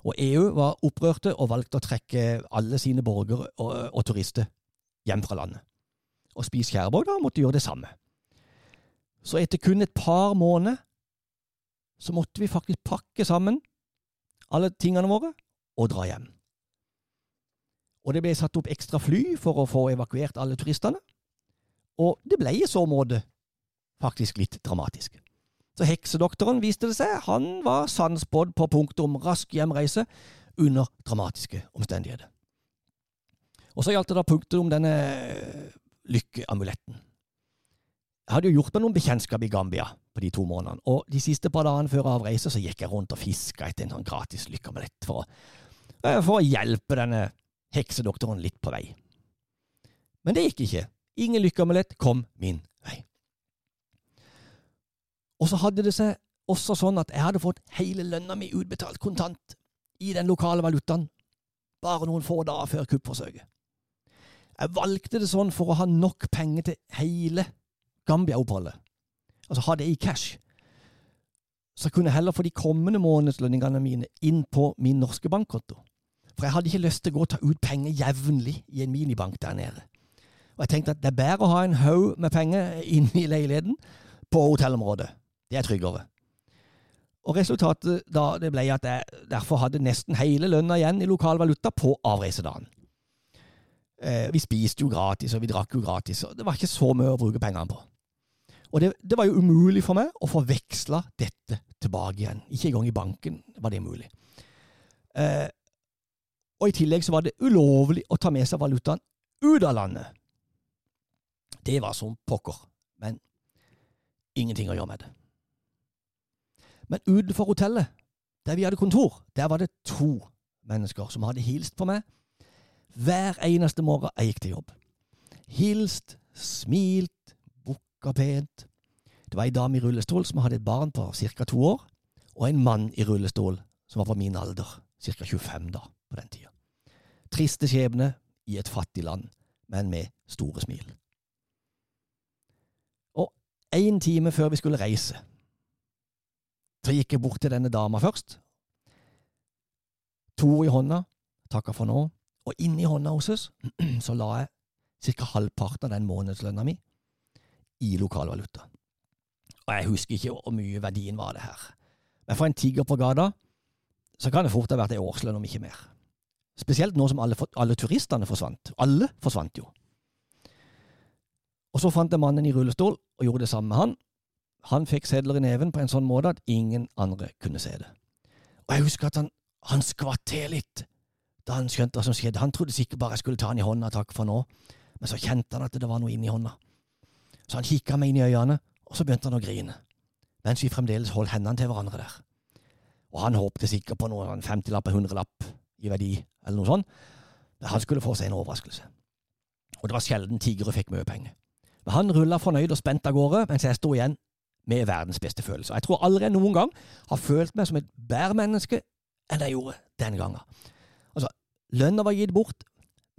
Og EU var opprørte og valgte å trekke alle sine borgere og, og turister hjem fra landet. Og Spis Skjærborg da måtte gjøre det samme. Så etter kun et par måneder så måtte vi faktisk pakke sammen alle tingene våre og dra hjem. Og det ble satt opp ekstra fly for å få evakuert alle turistene. Og det ble i så måte faktisk litt dramatisk. Så heksedoktoren, viste det seg, han var sannspådd på punktet om rask hjemreise under dramatiske omstendigheter. Og så gjaldt det da punktet om denne eh, lykkeamuletten. Jeg hadde jo gjort meg noen bekjentskap i Gambia på de to månedene, og de siste par dagene før avreise så gikk jeg rundt og fiska etter en sånn gratis lykkeamulett for, eh, for å hjelpe denne heksedoktoren litt på vei. Men det gikk ikke. Ingen lykkeamulett kom min vei. Og så hadde det seg også sånn at jeg hadde fått hele lønna mi utbetalt kontant i den lokale valutaen bare noen få dager før kuppforsøket. Jeg valgte det sånn for å ha nok penger til hele Gambia-oppholdet. Altså ha det i cash. Så jeg kunne heller få de kommende månedslønningene mine inn på min norske bankkonto. For jeg hadde ikke lyst til å gå og ta ut penger jevnlig i en minibank der nede. Og jeg tenkte at det er bedre å ha en haug med penger inne i leiligheten på hotellområdet det er tryggere. Og resultatet da det ble at jeg derfor hadde nesten hele lønna igjen i lokal valuta på avreisedagen. Eh, vi spiste jo gratis, og vi drakk jo gratis, og det var ikke så mye å bruke pengene på. Og det, det var jo umulig for meg å få veksla dette tilbake igjen. Ikke engang i banken var det mulig. Eh, og i tillegg så var det ulovlig å ta med seg valutaen ut av landet. Det var som pokker, men ingenting å gjøre med det. Men utenfor hotellet, der vi hadde kontor, der var det to mennesker som hadde hilst på meg hver eneste morgen jeg gikk til jobb. Hilst, smilt, bukka pent. Det var ei dame i rullestol som hadde et barn på ca. to år, og en mann i rullestol som var på min alder, ca. 25 da, på den tida. Triste skjebne i et fattig land, men med store smil. Og én time før vi skulle reise, så gikk jeg bort til denne dama først. To i hånda, takka for nå, og inni hånda hennes så la jeg ca. halvparten av den månedslønna mi i lokalvaluta. Og jeg husker ikke hvor mye verdien var det her. Men for en tigger på gata så kan det fort ha vært ei årslønn, om ikke mer. Spesielt nå som alle, alle, turistene forsvant. Alle forsvant jo. Og så fant jeg mannen i rullestol og gjorde det samme med han. Han fikk sedler i neven på en sånn måte at ingen andre kunne se det. Og jeg husker at han, han skvatt til litt da han skjønte hva som skjedde. Han trodde sikkert bare jeg skulle ta han i hånda, takk for nå, men så kjente han at det var noe inni hånda. Så han kikka meg inn i øynene, og så begynte han å grine, mens vi fremdeles holdt hendene til hverandre der. Og han håpte sikkert på noe 50-lapp, 100-lapp i verdi, eller noe sånt. Men han skulle få seg en overraskelse. Og det var sjelden tigre fikk mye penger. Men han rulla fornøyd og spent av gårde, mens jeg sto igjen med verdens beste følelse. Jeg tror aldri jeg noen gang har følt meg som et bedre menneske enn jeg gjorde den gangen. Altså, lønna var gitt bort,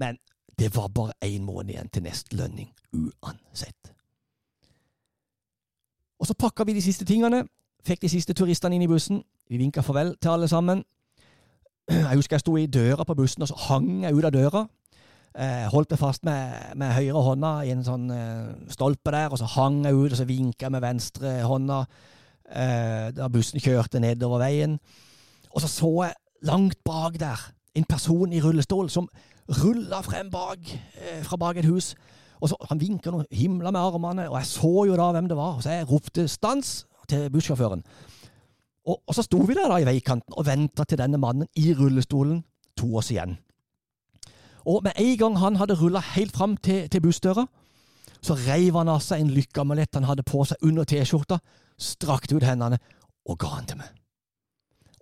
men det var bare én måned igjen til neste lønning, uansett. Og så pakka vi de siste tingene, fikk de siste turistene inn i bussen. Vi vinka farvel til alle sammen. Jeg husker jeg sto i døra på bussen, og så hang jeg ut av døra. Jeg holdt meg fast med, med høyre hånda i en sånn eh, stolpe der, og så hang jeg ut, og så vinka jeg med venstre hånda eh, da bussen kjørte nedover veien. Og så så jeg langt bak der en person i rullestol som rulla frem bak, eh, fra bak et hus. Og så, Han vinka og himla med armene, og jeg så jo da hvem det var. Og Så jeg ropte 'stans' til bussjåføren. Og, og, så sto vi der da i veikanten og venta til denne mannen i rullestolen to oss igjen. Og med en gang han hadde rulla helt fram til, til bussdøra, så reiv han av seg en lykkeamulett han hadde på seg under T-skjorta, strakte ut hendene og ga han til meg.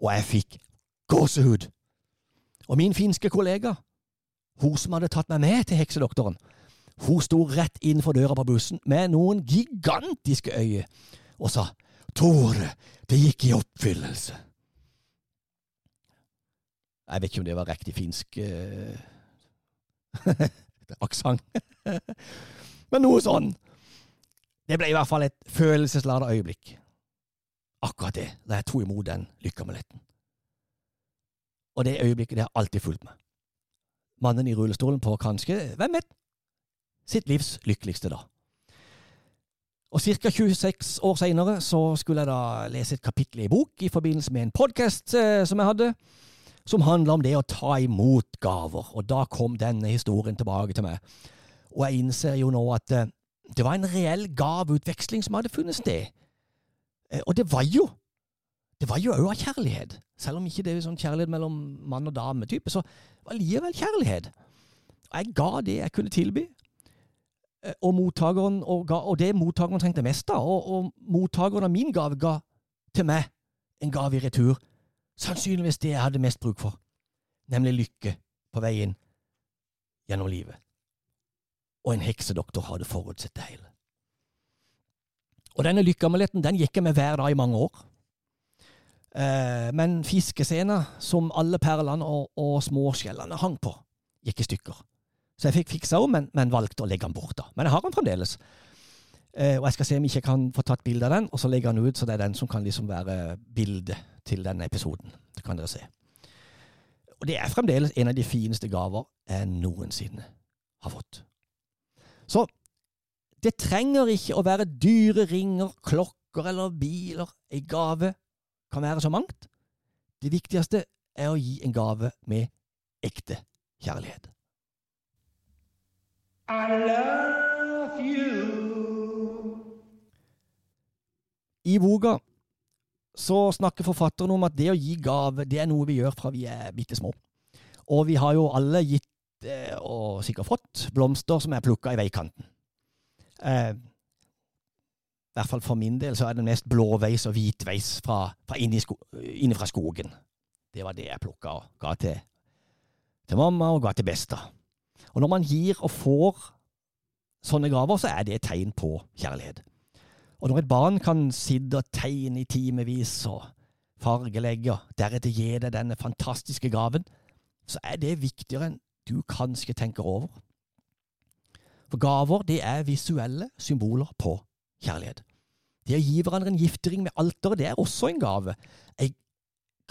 Og jeg fikk gåsehud. Og min finske kollega, hun som hadde tatt meg med til heksedoktoren, hun sto rett innenfor døra på bussen med noen gigantiske øyne og sa Tore, det gikk i oppfyllelse. Jeg vet ikke om det var riktig finsk uh, aksent, men noe sånn. Det ble i hvert fall et følelsesladet øyeblikk. Akkurat det, da jeg tok imot den lykkeamuletten. Og det øyeblikket det har alltid fulgt meg. Mannen i rullestolen på kanskje, hvem vet, sitt livs lykkeligste dag. Og Ca. 26 år seinere skulle jeg da lese et kapittel i bok i forbindelse med en podkast eh, som jeg hadde, som handla om det å ta imot gaver. Og da kom denne historien tilbake til meg. Og jeg innser jo nå at eh, det var en reell gaveutveksling som hadde funnet sted. Eh, og det var jo det var jo òg av kjærlighet. Selv om ikke det er sånn kjærlighet mellom mann og dame-type, så var det likevel kjærlighet. Og jeg ga det jeg kunne tilby, og, mottakeren, og, ga, og det mottakeren trengte mest av. Og, og mottakeren av min gave ga til meg en gave i retur. Sannsynligvis det jeg hadde mest bruk for, nemlig lykke på veien gjennom livet. Og en heksedoktor hadde forutsett det hele. Og denne lykkeamuletten den gikk jeg med hver dag i mange år. Eh, men fiskescena, som alle perlene og, og småskjellene hang på, gikk i stykker. Så jeg fikk fiksa den, men, men, valgte å legge den bort. da. Men jeg har den fremdeles. Eh, og jeg skal se om jeg ikke kan få tatt bilde av den, og så legge den ut, så det er den som kan liksom være bildet til denne episoden. Det kan dere se. Og det er fremdeles en av de fineste gaver jeg noensinne har fått. Så det trenger ikke å være dyre ringer, klokker eller biler. En gave kan være så mangt. Det viktigste er å gi en gave med ekte kjærlighet. I love you. I boka så snakker forfatteren om at det å gi gave, det er noe vi gjør fra vi er bitte små. Og vi har jo alle gitt, eh, og sikkert fått, blomster som er plukka i veikanten. Eh, I hvert fall for min del så er det mest blåveis og hvitveis fra, fra inni, sko, fra skogen. Det var det jeg plukka og ga til, til mamma og ga til besta. Og når man gir og får sånne gaver, så er det et tegn på kjærlighet. Og når et barn kan sitte og tegne i timevis og fargelegge, og deretter gi deg denne fantastiske gaven, så er det viktigere enn du kanskje tenker over. For gaver, det er visuelle symboler på kjærlighet. Det å gi hverandre en giftering med alteret, det er også en gave. Jeg,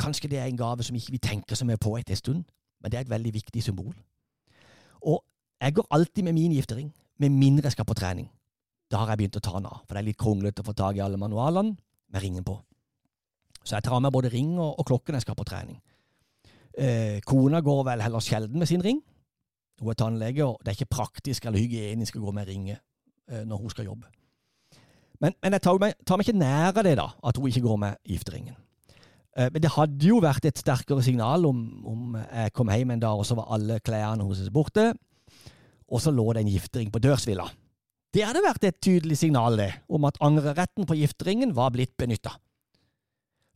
kanskje det er en gave som ikke vi tenker så mye på etter en stund, men det er et veldig viktig symbol. Og jeg går alltid med min giftering, med mindre jeg skal på trening. Da har jeg begynt å ta den av, for det er litt kronglete å få tak i alle manualene med ringen på. Så jeg tar av meg både ring og, og klokken jeg skal på trening. Eh, kona går vel heller sjelden med sin ring. Hun er tannlege, og det er ikke praktisk eller hygienisk å gå med ringe eh, når hun skal jobbe. Men, men jeg tar meg, tar meg, ikke nær av det, da, at hun ikke går med gifteringen. Eh, men det hadde jo vært et sterkere signal om, om jeg kom hjem en dag, og så var alle klærne hennes borte, og så lå det en giftering på dørsvilla. Det hadde vært et tydelig signal det, om at angreretten på gifteringen var blitt benytta.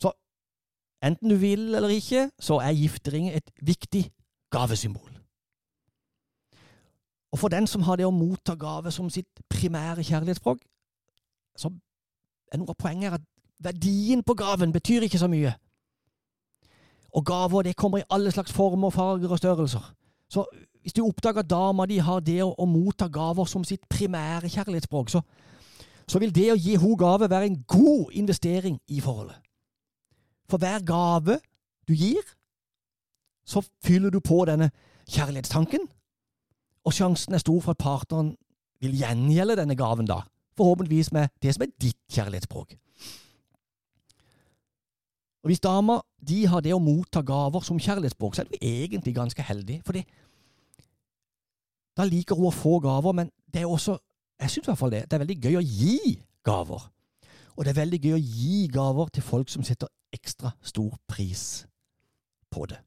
Så enten du vil eller ikke, så er giftering et viktig gavesymbol. Og for den som har det å motta gave som sitt primære kjærlighetsspråk, så er noe av poenget at verdien på gaven betyr ikke så mye. Og gaver det kommer i alle slags former, farger og størrelser. Så hvis du oppdager at dama di har det å, å, motta gaver som sitt primære kjærlighetsspråk, så, så vil det å gi henne gave være en god investering i forholdet. For hver gave du gir, så fyller du på denne kjærlighetstanken, og sjansen er stor for at partneren vil gjengjelde denne gaven da, forhåpentligvis med det som er ditt kjærlighetsspråk. Og Hvis dama de har det å motta gaver som kjærlighetsspråk, så er du egentlig ganske heldig. For da liker hun å få gaver, men det er også jeg synes i hvert fall det, det er veldig gøy å gi gaver. Og det er veldig gøy å gi gaver til folk som setter ekstra stor pris på det.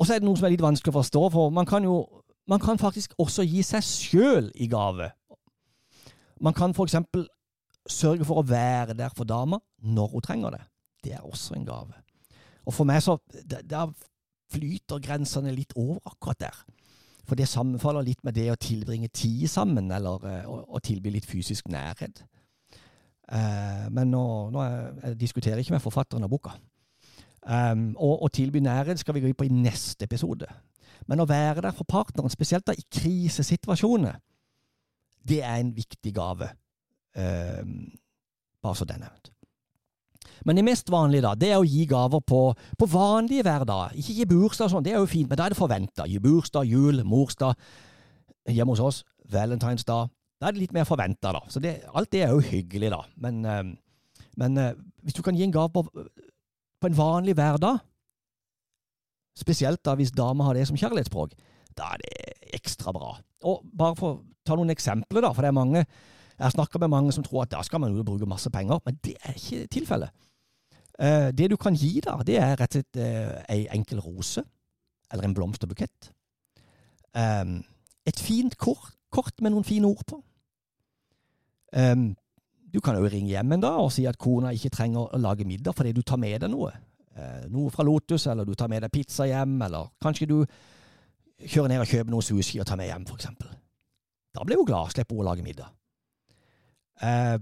Og så er det noe som er litt vanskelig å forstå, for man kan jo man kan faktisk også gi seg sjøl i gave. Man kan for eksempel sørge for å være der for dama når hun trenger det. Det er også en gave. Og for meg så Da flyter grensene litt over akkurat der. For det sammenfaller litt med det å tilbringe tid sammen, eller uh, å, å, tilby litt fysisk nærhet. Uh, men nå, nå jeg, jeg diskuterer ikke med forfatteren av boka. Um, og å tilby nærhet skal vi gå på i neste episode. Men å være der for partneren, spesielt da i krisesituasjoner, det er en viktig gave. Um, bare så det er nevnt. Men det mest vanlige da, det er å gi gaver på, på vanlige hverdager. Ikke gi bursdag og sånn, det er jo fint, men da er det forventa. Gi bursdag, jul, morsdag. Hjemme hos oss, valentinsdag. Da er det litt mer forventa, da. Så det, alt det er jo hyggelig, da. Men, uh, men uh, hvis du kan gi en gave på, på en vanlig hverdag, spesielt da hvis dama har det som kjærlighetsspråk, da er det ekstra bra. Og bare for å ta noen eksempler, da, for det er mange jeg har snakka med mange som tror at da skal man jo bruke masse penger, men det er ikke tilfellet. Uh, det du kan gi der, det er rett og slett ei enkel rose, eller en blomsterbukett. Um, et fint kort, kort, med noen fine ord på. Du kan jo ringe hjem en dag og si at kona ikke trenger å lage middag fordi du tar med deg noe. Noe fra Lotus, eller du tar med deg pizza hjem, eller kanskje du kjører ned og kjøper noe sushi og tar med hjem, eksempel. Da blir hun glad, slipper hun å lage middag. Eh,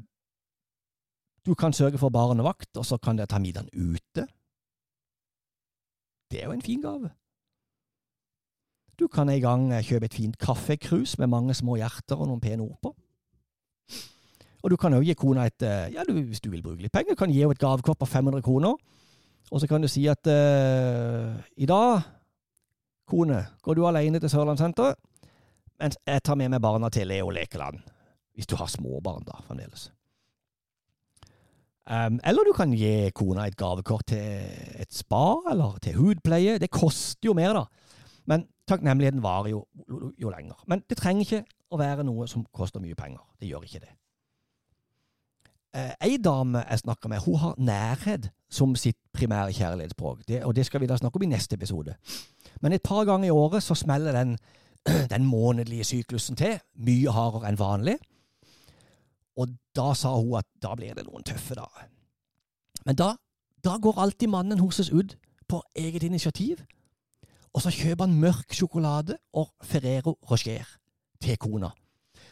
du kan sørge for barnevakt, og så kan dere ta middagen ute. Det er jo en fin gave. Du kan en gang eh, kjøpe et fint kaffekrus med mange små hjerter og noen pene ord på. Og du kan jo gi kona et eh, Ja, du, hvis du vil bruke litt penger, kan gi henne et gavekort på 500 kroner. Og så kan du si at uh, i dag, kone, går du alene til Sørlandssenteret, mens jeg tar med meg barna til Leo Lekeland. Hvis du har småbarn, da, fremdeles. Um, eller du kan gi kona et gavekort til et spa, eller til hudpleie. Det koster jo mer, da. Men takknemligheten varer jo, jo, lenger. Men det trenger ikke å være noe som koster mye penger. Det gjør ikke det. Uh, Ei dame jeg snakker med, hun har nærhet som sitt primære kjærlighetsspråk. Det, og det skal vi da snakke om i neste episode. Men et par ganger i året så smeller den, den månedlige syklusen til. Mye hardere enn vanlig. Da sa hun at da blir det noen tøffe dager. Men da, da går alltid mannen hennes ut på eget initiativ, og så kjøper han mørk sjokolade og Ferrero Rocher til kona.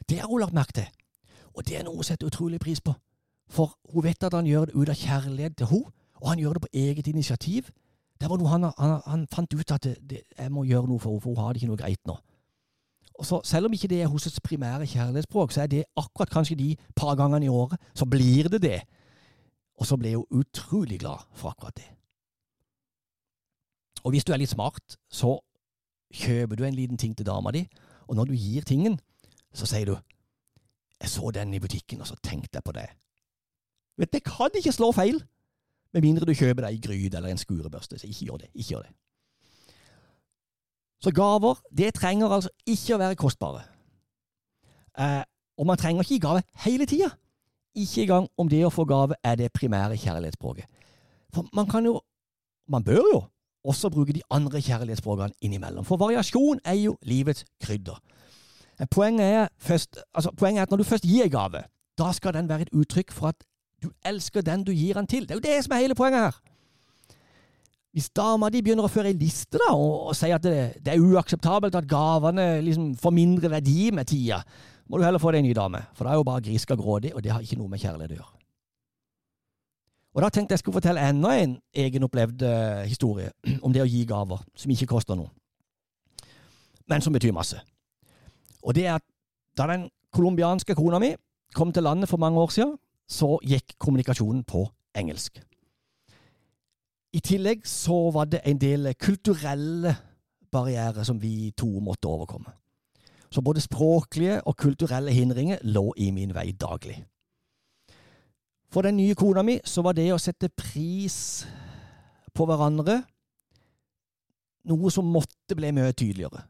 Det har hun lagt merke til, og det er noe hun setter utrolig pris på. For hun vet at han gjør det ut av kjærlighet til henne, og han gjør det på eget initiativ. Det var noe han, han, han fant ut at det, det, jeg må gjøre noe for henne, for hun har det ikke noe greit nå. Så, selv om ikke det er hennes primære kjærlighetsspråk, så er det akkurat kanskje de par gangene i året, så blir det det. Og så ble hun utrolig glad for akkurat det. Og hvis du er litt smart, så kjøper du en liten ting til dama di, og når du gir tingen, så sier du 'Jeg så den i butikken, og så tenkte jeg på det'. Vet, Det kan ikke slå feil, med mindre du kjøper deg en gryte eller en skurebørste. Så ikke gjør det. Ikke gjør det. Så gaver, det trenger altså ikke å være kostbare. Eh, og man trenger ikke gi gave hele tida. Ikke engang om det å få gave er det primære kjærlighetsspråket. For man kan jo, man bør jo, også bruke de andre kjærlighetsspråkene innimellom. For variasjon er jo livets krydder. Eh, Poenget er, først, altså, poenget er at når du først gir en gave, da skal den være et uttrykk for at du elsker den du gir den til. Det er jo det som er hele poenget her. Hvis dama di begynner å føre ei liste da, og, og sier at det, det er uakseptabelt at gavene liksom får mindre verdi med tida, må du heller få deg en ny dame, for da er jo bare griska grådig, og det har ikke noe med kjærlighet å gjøre. Og Da tenkte jeg skulle fortelle enda en egenopplevd uh, historie om det å gi gaver som ikke koster noe, men som betyr masse. Og det er at da den colombianske kona mi kom til landet for mange år siden, så gikk kommunikasjonen på engelsk. I tillegg så var det en del kulturelle barrierer som vi to måtte overkomme. Så både språklige og kulturelle hindringer lå i min vei daglig. For den nye kona mi så var det å sette pris på hverandre noe som måtte bli mye tydeligere.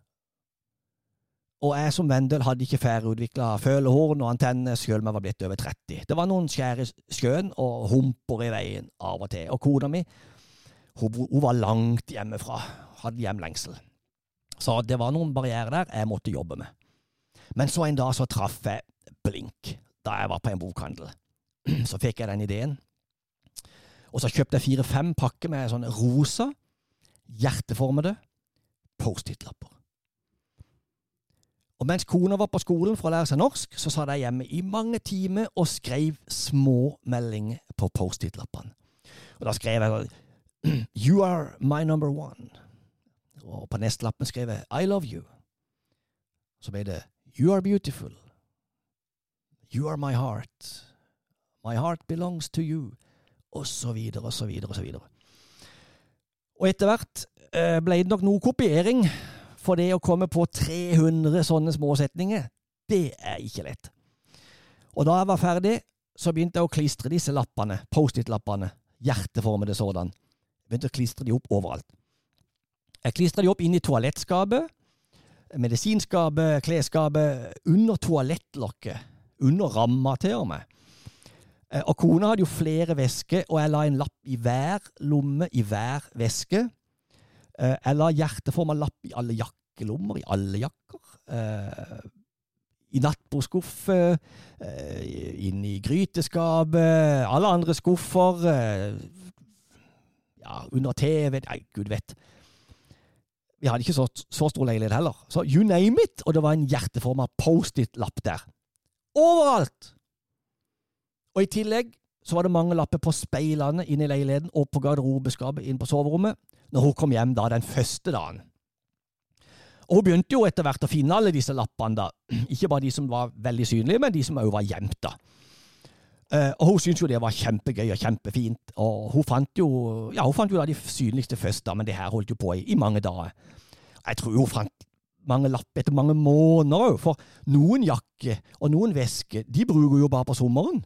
Og jeg som Vendel hadde ikke ferdigutvikla følehorn og antenner sjøl om jeg var blitt over 30. Det var noen skjær i sjøen og humper i veien av og til. Og kona mi hun, hun var langt hjemmefra, hadde hjemlengsel. Så det var noen barrierer der jeg måtte jobbe med. Men så en dag så traff jeg blink da jeg var på en bokhandel. Så fikk jeg den ideen. Og så kjøpte jeg fire-fem pakker med sånne rosa, hjerteformede Post-It-lapper. Og mens kona var på skolen for å lære seg norsk, så satt jeg hjemme i mange timer og skrev små meldinger på Post-It-lappene. Og da skrev jeg You are my number one. Og på neste lappen skrev jeg I love you. Så ble det You are beautiful. You are my heart. My heart belongs to you. Og så videre og så videre og så videre. Og etter hvert eh, ble det nok noe kopiering, for det å komme på 300 sånne småsetninger, det er ikke lett. Og da jeg var ferdig, så begynte jeg å klistre disse lappene, Post-It-lappene, hjerteformede sådan. Begynte å klistre de opp overalt. Jeg klistra de opp inn i toalettskapet, medisinskapet, klesskapet, under toalettlokket, under ramma til og med. Eh, Og kona hadde jo flere vesker, og jeg la en lapp i hver lomme i hver veske. Eh, Jeg la hjerteforma lapp i alle jakkelommer, i alle jakker. Eh, I nattbordskuffer, eh, inn i gryteskapet, alle andre skuffer. Ja, under TV Nei, gud vet. Vi hadde ikke så, så stor leilighet heller. Så you name it, og det var en hjerteforma Post-It-lapp der. Overalt! Og i tillegg så var det mange lapper på speilene inne i leiligheten og på garderobeskapet inne på soverommet når hun kom hjem da den første dagen. Og Hun begynte jo etter hvert å finne alle disse lappene, da. Ikke bare de som var veldig synlige, men de som også var gjemt. da. Eh, og Hun syntes jo det var kjempegøy og kjempefint. Og Hun fant jo ja, hun fant jo da de synligste først, da, men det her holdt jo på i, i mange dager. Jeg tror hun fant mange lapper etter mange måneder òg, for noen jakker og noen vesker de bruker jo bare på sommeren.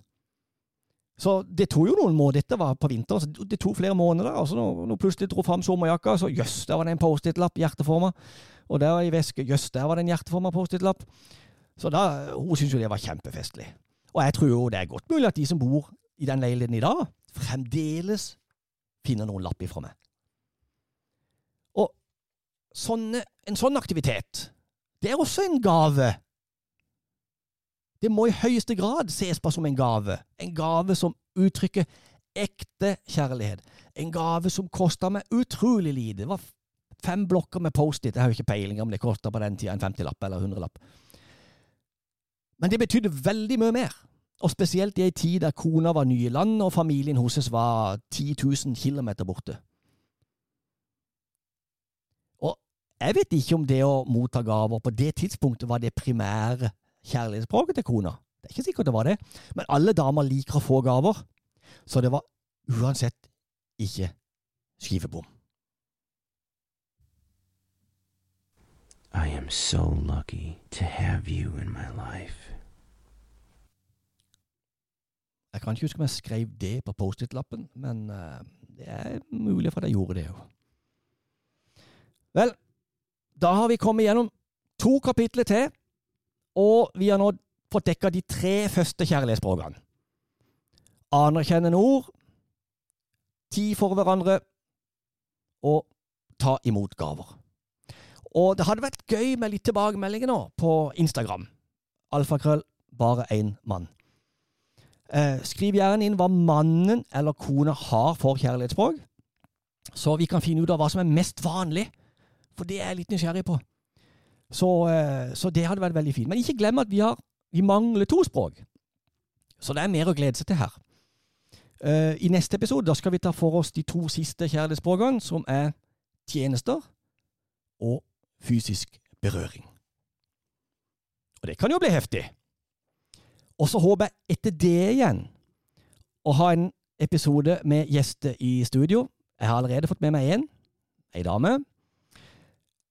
Så det tok jo noen måneder. Dette var på vinteren, så det tok flere måneder. Og så når hun plutselig dro fram sommerjakka, så jøss, der var det en Post-It-lapp, hjerteforma. Og der i veske, jøss, der var det en hjerteforma Post-It-lapp. Så da, hun syntes jo det var kjempefestlig. Og jeg tror jo det er godt mulig at de som bor i den leiligheten i dag, fremdeles finner noen lapp ifra meg. Og sånne, en sånn aktivitet, det er også en gave. Det må i høyeste grad ses på som en gave. En gave som uttrykker ekte kjærlighet. En gave som kosta meg utrolig lite. Det var fem blokker med Post-It. Jeg har jo ikke peiling om det kosta på den tida en 50-lapp eller 100-lapp. Men det betydde veldig mye mer. Og spesielt i ei tid der kona var ny i landet, og familien hennes var 10 000 km borte. Og jeg vet ikke om det å motta gaver på det tidspunktet var det primære kjærlighetsspråket til kona. Det er ikke sikkert det var det, men alle damer liker å få gaver, så det var uansett ikke skivebom. I am so lucky to have you in my life. Jeg kan ikke huske om jeg skrev det på Post-It-lappen, men eh, det er mulig for at jeg gjorde det jo. Vel, da har vi kommet gjennom to kapitler til, og vi har nå fått dekka de tre første kjærlighetsspråkene. Anerkjennende ord, tid for hverandre og ta imot gaver. Og det hadde vært gøy med litt tilbakemeldinger nå på Instagram. Alfakrøll, bare én mann. Eh, skriv gjerne inn hva mannen eller kona har for kjærlighetsspråk, så vi kan finne ut av hva som er mest vanlig. For det er jeg litt nysgjerrig på. Så, eh, så det hadde vært veldig fint. Men ikke glem at vi, har, vi mangler to språk. Så det er mer å glede seg til her. Eh, I neste episode skal vi ta for oss de to siste kjærlighetsspråkene, som er tjenester og fysisk berøring. Og det kan jo bli heftig. Og så håper jeg etter det igjen å ha en episode med gjester i studio. Jeg har allerede fått med meg én, ei dame.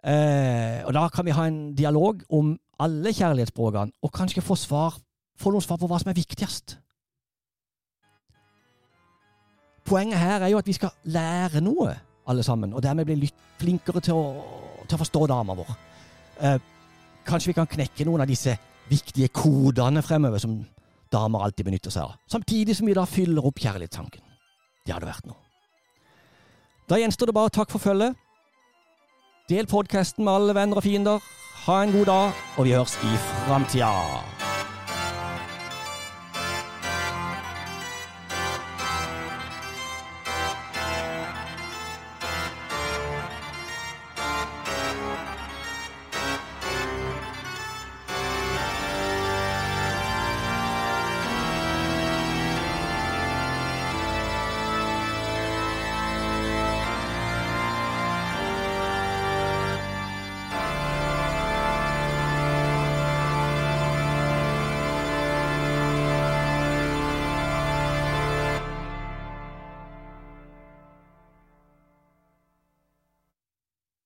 Eh, og da kan vi ha en dialog om alle kjærlighetsspråkene, og kanskje få, svar, få noen svar på hva som er viktigst. Poenget her er jo at vi skal lære noe, alle sammen, og dermed bli litt flinkere til å, til å forstå dama vår. Eh, kanskje vi kan knekke noen av disse viktige kodene fremover som damer alltid benytter seg av, samtidig som vi da fyller opp kjærlighetstanken. Det hadde vært noe. Da gjenstår det bare takk for følget. Del podkasten med alle venner og fiender. Ha en god dag, og vi høres i framtida.